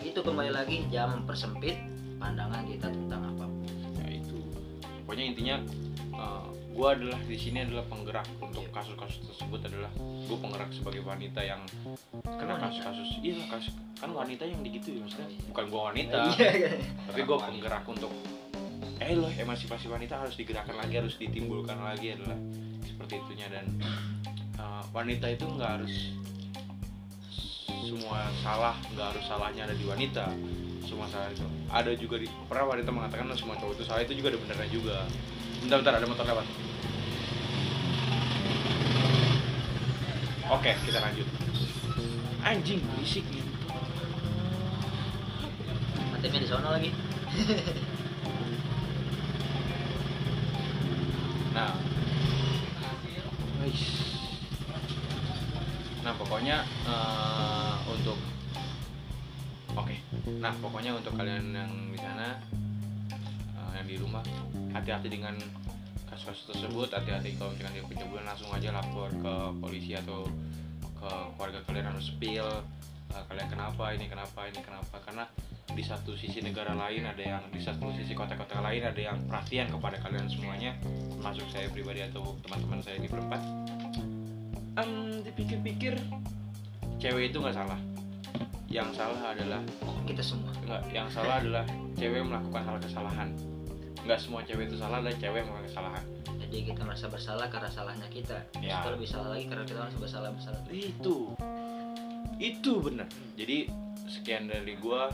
itu kembali lagi jangan mempersempit pandangan kita tentang apa pun ya itu. Pokoknya intinya gue adalah di sini adalah penggerak untuk kasus-kasus tersebut adalah gue penggerak sebagai wanita yang kena kasus-kasus. Iya kasus kan wanita yang digitu ya maksudnya? Bukan gue wanita iya tapi gue penggerak untuk eh loh emansipasi wanita harus digerakkan lagi harus ditimbulkan lagi adalah seperti itunya. Dan uh, wanita itu nggak harus semua salah nggak harus salahnya ada di wanita semua salah itu. Ada juga di pernah wanita mengatakan "Oh, semua cowok itu salah itu juga ada benernya juga bentar bentar ada motor lewat. Oke kita lanjut. Anjing berisik nih. Matinya di sana lagi. Nah, nah pokoknya eh, untuk oke, nah pokoknya untuk kalian yang di sana, di rumah, hati-hati dengan kasus-kasus tersebut, hati-hati kalau misalkan dia pencabulan langsung aja lapor ke polisi atau ke keluarga kalian harus spill eh, kalian kenapa ini kenapa ini kenapa. Karena di satu sisi negara lain ada yang di satu sisi kota-kota lain ada yang perhatian kepada kalian semuanya termasuk saya pribadi atau teman-teman saya di perempat Em, dipikir-pikir cewek itu nggak salah. Yang salah adalah kita semua. Nggak yang salah adalah cewek melakukan hal kesalahan nggak semua cewek itu salah dan cewek yang melakukan kesalahan. Jadi kita merasa bersalah karena salahnya kita. Ya. kita lebih salah lagi karena kita merasa bersalah bersalah itu. Itu benar. Jadi sekian dari gua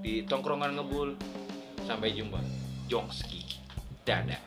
di tongkrongan ngebul. Sampai jumpa. Jongski. Dadah